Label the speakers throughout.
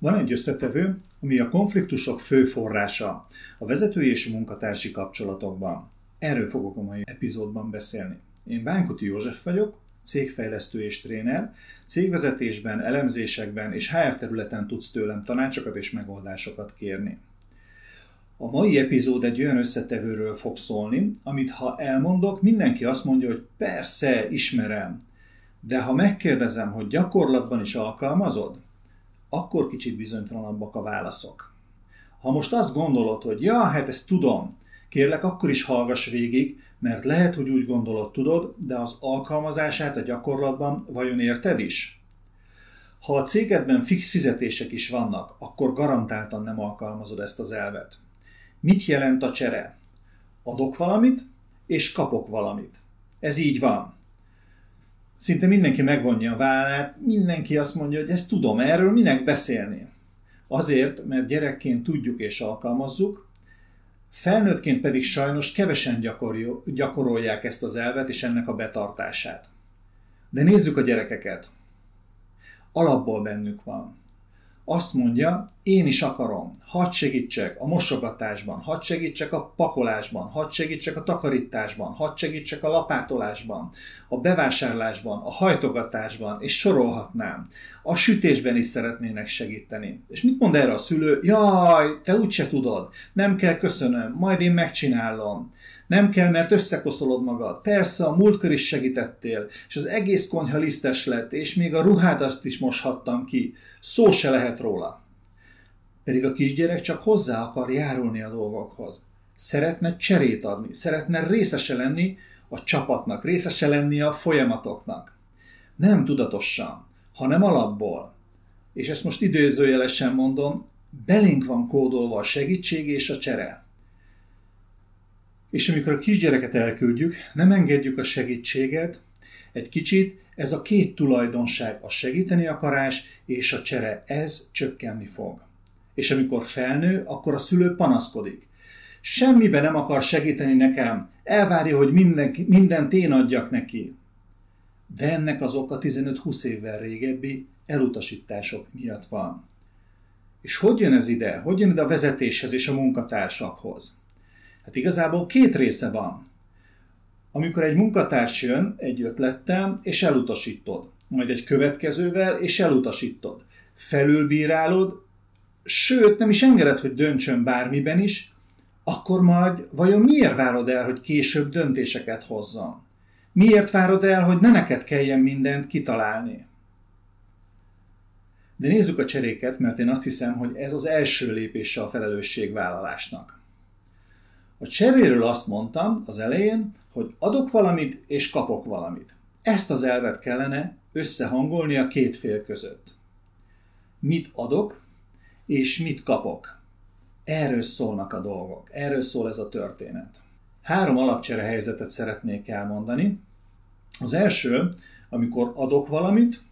Speaker 1: Van egy összetevő, ami a konfliktusok fő forrása a vezetői és munkatársi kapcsolatokban. Erről fogok a mai epizódban beszélni. Én Bánkuti József vagyok, cégfejlesztő és tréner, cégvezetésben, elemzésekben és HR területen tudsz tőlem tanácsokat és megoldásokat kérni. A mai epizód egy olyan összetevőről fog szólni, amit ha elmondok, mindenki azt mondja, hogy persze, ismerem. De ha megkérdezem, hogy gyakorlatban is alkalmazod, akkor kicsit bizonytalanabbak a válaszok. Ha most azt gondolod, hogy ja, hát ezt tudom, kérlek, akkor is hallgass végig, mert lehet, hogy úgy gondolod, tudod, de az alkalmazását a gyakorlatban vajon érted is? Ha a cégedben fix fizetések is vannak, akkor garantáltan nem alkalmazod ezt az elvet. Mit jelent a csere? Adok valamit, és kapok valamit. Ez így van. Szinte mindenki megvonja a vállát, mindenki azt mondja, hogy ezt tudom, erről minek beszélni. Azért, mert gyerekként tudjuk és alkalmazzuk, felnőttként pedig sajnos kevesen gyakorolják ezt az elvet és ennek a betartását. De nézzük a gyerekeket. Alapból bennük van azt mondja, én is akarom, hadd segítsek a mosogatásban, hadd segítsek a pakolásban, hadd segítsek a takarításban, hadd segítsek a lapátolásban, a bevásárlásban, a hajtogatásban, és sorolhatnám. A sütésben is szeretnének segíteni. És mit mond erre a szülő? Jaj, te úgyse tudod, nem kell köszönöm, majd én megcsinálom. Nem kell, mert összekoszolod magad. Persze, a múltkor is segítettél, és az egész konyha lisztes lett, és még a ruhádat is moshattam ki. Szó se lehet róla. Pedig a kisgyerek csak hozzá akar járulni a dolgokhoz. Szeretne cserét adni, szeretne részese lenni a csapatnak, részese lenni a folyamatoknak. Nem tudatosan, hanem alapból. És ezt most időzőjelesen mondom, belénk van kódolva a segítség és a csere. És amikor a kisgyereket elküldjük, nem engedjük a segítséget, egy kicsit ez a két tulajdonság, a segíteni akarás és a csere, ez csökkenni fog. És amikor felnő, akkor a szülő panaszkodik. Semmiben nem akar segíteni nekem, elvárja, hogy minden, mindent én adjak neki. De ennek az oka 15-20 évvel régebbi elutasítások miatt van. És hogy jön ez ide? Hogy jön ide a vezetéshez és a munkatársakhoz? Hát igazából két része van. Amikor egy munkatárs jön egy ötlettel, és elutasítod, majd egy következővel, és elutasítod. Felülbírálod, sőt, nem is engeded, hogy döntsön bármiben is, akkor majd vajon miért várod el, hogy később döntéseket hozzon? Miért várod el, hogy ne neked kelljen mindent kitalálni? De nézzük a cseréket, mert én azt hiszem, hogy ez az első lépése a felelősségvállalásnak. A cseréről azt mondtam az elején, hogy adok valamit és kapok valamit. Ezt az elvet kellene összehangolni a két fél között. Mit adok és mit kapok. Erről szólnak a dolgok, erről szól ez a történet. Három alapcsere helyzetet szeretnék elmondani. Az első, amikor adok valamit,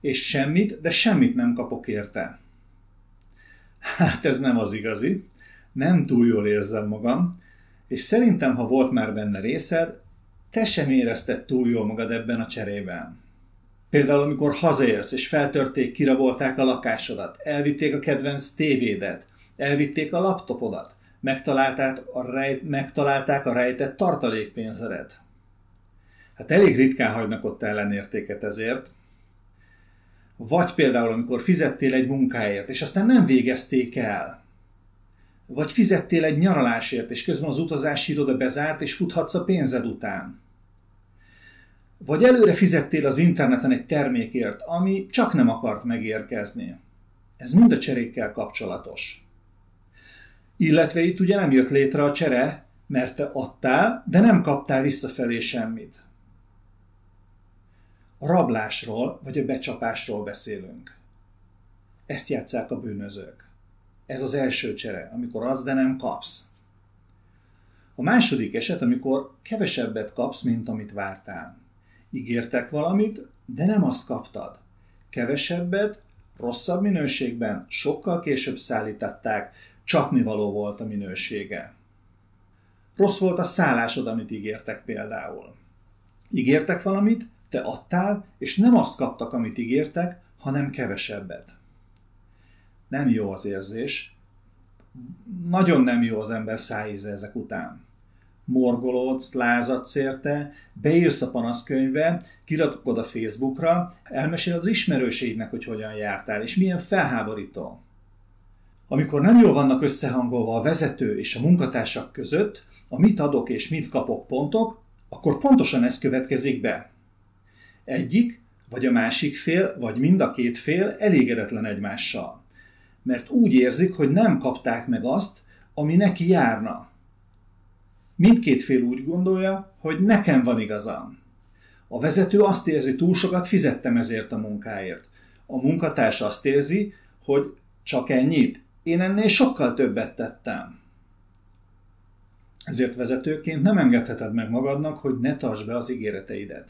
Speaker 1: és semmit, de semmit nem kapok érte. Hát ez nem az igazi. Nem túl jól érzem magam, és szerintem, ha volt már benne részed, te sem érezted túl jól magad ebben a cserében. Például, amikor hazaérsz, és feltörték, kirabolták a lakásodat, elvitték a kedvenc tévédet, elvitték a laptopodat, megtalálták a, rejt, megtalálták a rejtett tartalékpénzedet. Hát elég ritkán hagynak ott ellenértéket ezért. Vagy például, amikor fizettél egy munkáért, és aztán nem végezték el, vagy fizettél egy nyaralásért, és közben az utazási iroda bezárt, és futhatsz a pénzed után. Vagy előre fizettél az interneten egy termékért, ami csak nem akart megérkezni. Ez mind a cserékkel kapcsolatos. Illetve itt ugye nem jött létre a csere, mert te adtál, de nem kaptál visszafelé semmit. A rablásról vagy a becsapásról beszélünk. Ezt játszák a bűnözők. Ez az első csere, amikor az, de nem kapsz. A második eset, amikor kevesebbet kapsz, mint amit vártál. Ígértek valamit, de nem azt kaptad. Kevesebbet, rosszabb minőségben, sokkal később szállították, csak mi való volt a minősége. Rossz volt a szállásod, amit ígértek például. Ígértek valamit, te adtál, és nem azt kaptak, amit ígértek, hanem kevesebbet. Nem jó az érzés. Nagyon nem jó az ember szájíze ezek után. Morgolódsz, lázadsz érte, beírsz a panaszkönyvbe, kirakod a Facebookra, elmesél az ismerőségnek, hogy hogyan jártál, és milyen felháborító. Amikor nem jól vannak összehangolva a vezető és a munkatársak között, a mit adok és mit kapok pontok, akkor pontosan ez következik be. Egyik, vagy a másik fél, vagy mind a két fél elégedetlen egymással. Mert úgy érzik, hogy nem kapták meg azt, ami neki járna. Mindkét fél úgy gondolja, hogy nekem van igazam. A vezető azt érzi, túl sokat fizettem ezért a munkáért. A munkatárs azt érzi, hogy csak ennyit, én ennél sokkal többet tettem. Ezért vezetőként nem engedheted meg magadnak, hogy ne tartsd be az ígéreteidet.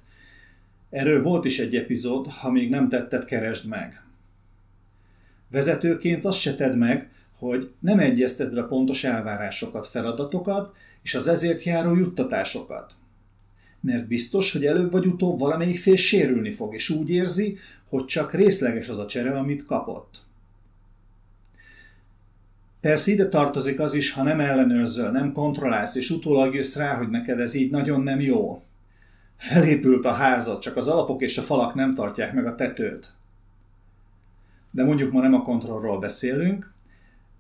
Speaker 1: Erről volt is egy epizód, ha még nem tetted, keresd meg. Vezetőként azt se tedd meg, hogy nem egyezted a pontos elvárásokat, feladatokat és az ezért járó juttatásokat. Mert biztos, hogy előbb vagy utóbb valamelyik fél sérülni fog, és úgy érzi, hogy csak részleges az a csere, amit kapott. Persze ide tartozik az is, ha nem ellenőrzöl, nem kontrollálsz, és utólag jössz rá, hogy neked ez így nagyon nem jó. Felépült a házad, csak az alapok és a falak nem tartják meg a tetőt. De mondjuk ma nem a kontrollról beszélünk,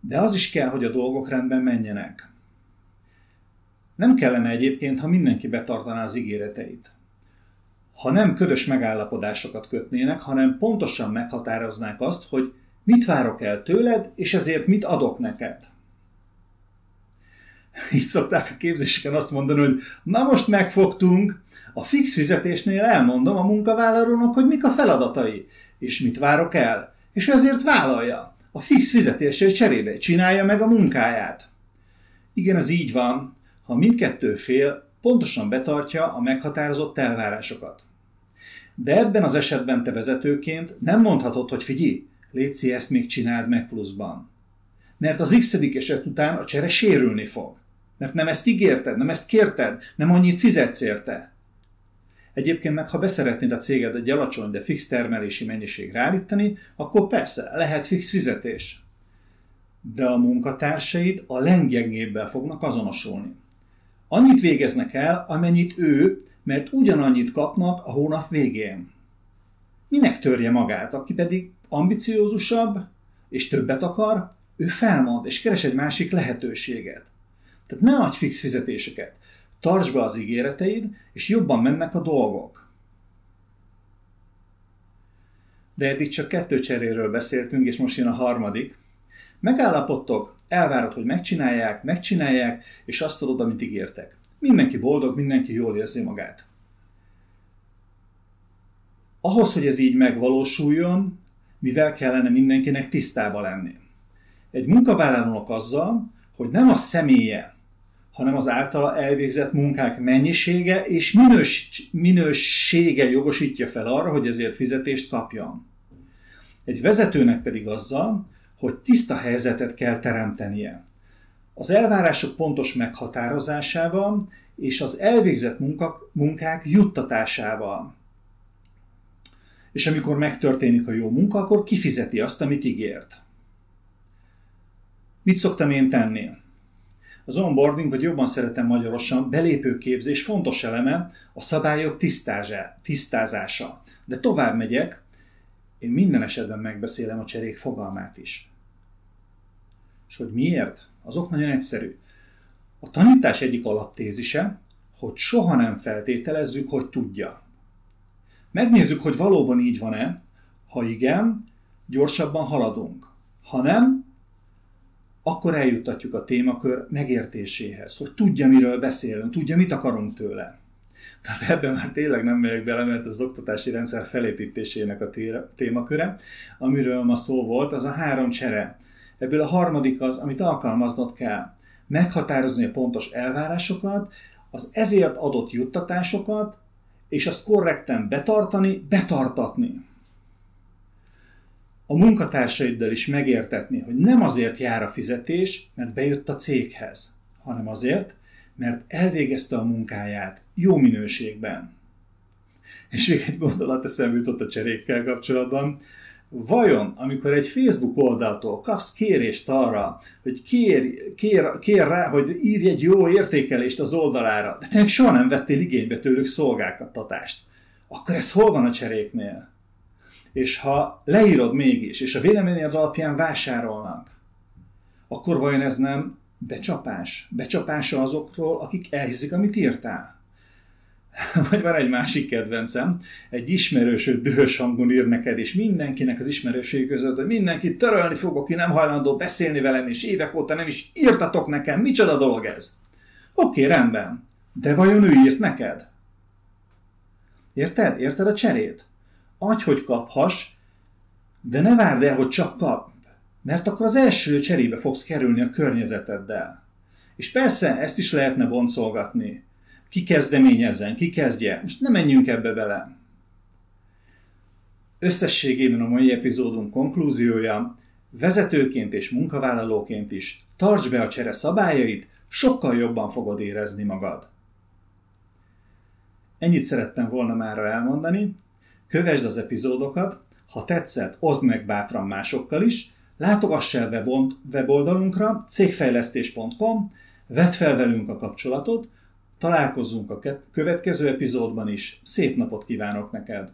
Speaker 1: de az is kell, hogy a dolgok rendben menjenek. Nem kellene egyébként, ha mindenki betartaná az ígéreteit. Ha nem ködös megállapodásokat kötnének, hanem pontosan meghatároznák azt, hogy Mit várok el tőled, és ezért mit adok neked? Így szokták a képzéseken azt mondani, hogy na most megfogtunk, a fix fizetésnél elmondom a munkavállalónak, hogy mik a feladatai, és mit várok el, és ő ezért vállalja. A fix fizetésért cserébe csinálja meg a munkáját. Igen, ez így van, ha mindkettő fél pontosan betartja a meghatározott elvárásokat. De ebben az esetben te vezetőként nem mondhatod, hogy figyelj, Léci, ezt még csináld meg pluszban. Mert az x eset után a csere sérülni fog. Mert nem ezt ígérted, nem ezt kérted, nem annyit fizetsz érte. Egyébként meg, ha beszeretnéd a céged egy alacsony, de fix termelési mennyiség állítani, akkor persze, lehet fix fizetés. De a munkatársaid a leggyengébbel fognak azonosulni. Annyit végeznek el, amennyit ő, mert ugyanannyit kapnak a hónap végén. Minek törje magát, aki pedig ambiciózusabb és többet akar, ő felmond és keres egy másik lehetőséget. Tehát ne adj fix fizetéseket. Tartsd be az ígéreteid, és jobban mennek a dolgok. De eddig csak kettő cseréről beszéltünk, és most jön a harmadik. Megállapodtok, elvárod, hogy megcsinálják, megcsinálják, és azt adod, amit ígértek. Mindenki boldog, mindenki jól érzi magát. Ahhoz, hogy ez így megvalósuljon, mivel kellene mindenkinek tisztába lenni. Egy munkavállalónak azzal, hogy nem a személye, hanem az általa elvégzett munkák mennyisége és minős, minősége jogosítja fel arra, hogy ezért fizetést kapjon. Egy vezetőnek pedig azzal, hogy tiszta helyzetet kell teremtenie. Az elvárások pontos meghatározásával és az elvégzett munkák juttatásával és amikor megtörténik a jó munka, akkor kifizeti azt, amit ígért. Mit szoktam én tenni? Az onboarding, vagy jobban szeretem magyarosan, belépőképzés fontos eleme a szabályok tisztázása. De tovább megyek, én minden esetben megbeszélem a cserék fogalmát is. És hogy miért? Azok nagyon egyszerű. A tanítás egyik alaptézise, hogy soha nem feltételezzük, hogy tudja. Megnézzük, hogy valóban így van-e. Ha igen, gyorsabban haladunk. Ha nem, akkor eljuttatjuk a témakör megértéséhez, hogy tudja, miről beszélünk, tudja, mit akarunk tőle. Tehát ebben már tényleg nem megyek bele, mert az oktatási rendszer felépítésének a témaköre. Amiről ma szó volt, az a három csere. Ebből a harmadik az, amit alkalmaznod kell. Meghatározni a pontos elvárásokat, az ezért adott juttatásokat, és azt korrekten betartani, betartatni. A munkatársaiddal is megértetni, hogy nem azért jár a fizetés, mert bejött a céghez, hanem azért, mert elvégezte a munkáját jó minőségben. És még egy gondolat eszembe jutott a cserékkel kapcsolatban. vajon, amikor egy Facebook oldaltól kapsz kérést arra, hogy kér, kér, kér rá, hogy írj egy jó értékelést az oldalára, de te soha nem vettél igénybe tőlük szolgáltatást, akkor ez hol van a cseréknél? És ha leírod mégis, és a véleményed alapján vásárolnak, akkor vajon ez nem becsapás? Becsapása azokról, akik elhiszik, amit írtál? Vagy van egy másik kedvencem, egy ismerősöd dühös hangon ír neked, és mindenkinek az ismerőség között, hogy mindenkit törölni fogok, aki nem hajlandó beszélni velem, és évek óta nem is írtatok nekem, micsoda dolog ez? Oké, rendben, de vajon ő írt neked? Érted? Érted a cserét? Adj, hogy kaphass, de ne várd el, hogy csak kap, mert akkor az első cserébe fogsz kerülni a környezeteddel. És persze, ezt is lehetne boncolgatni ki kezdeményezzen, ki kezdje. Most nem menjünk ebbe bele. Összességében a mai epizódunk konklúziója, vezetőként és munkavállalóként is tarts be a csere szabályait, sokkal jobban fogod érezni magad. Ennyit szerettem volna mára elmondani. Kövesd az epizódokat, ha tetszett, oszd meg bátran másokkal is, látogass el weboldalunkra cégfejlesztés.com, vedd fel velünk a kapcsolatot, Találkozzunk a következő epizódban is. Szép napot kívánok neked!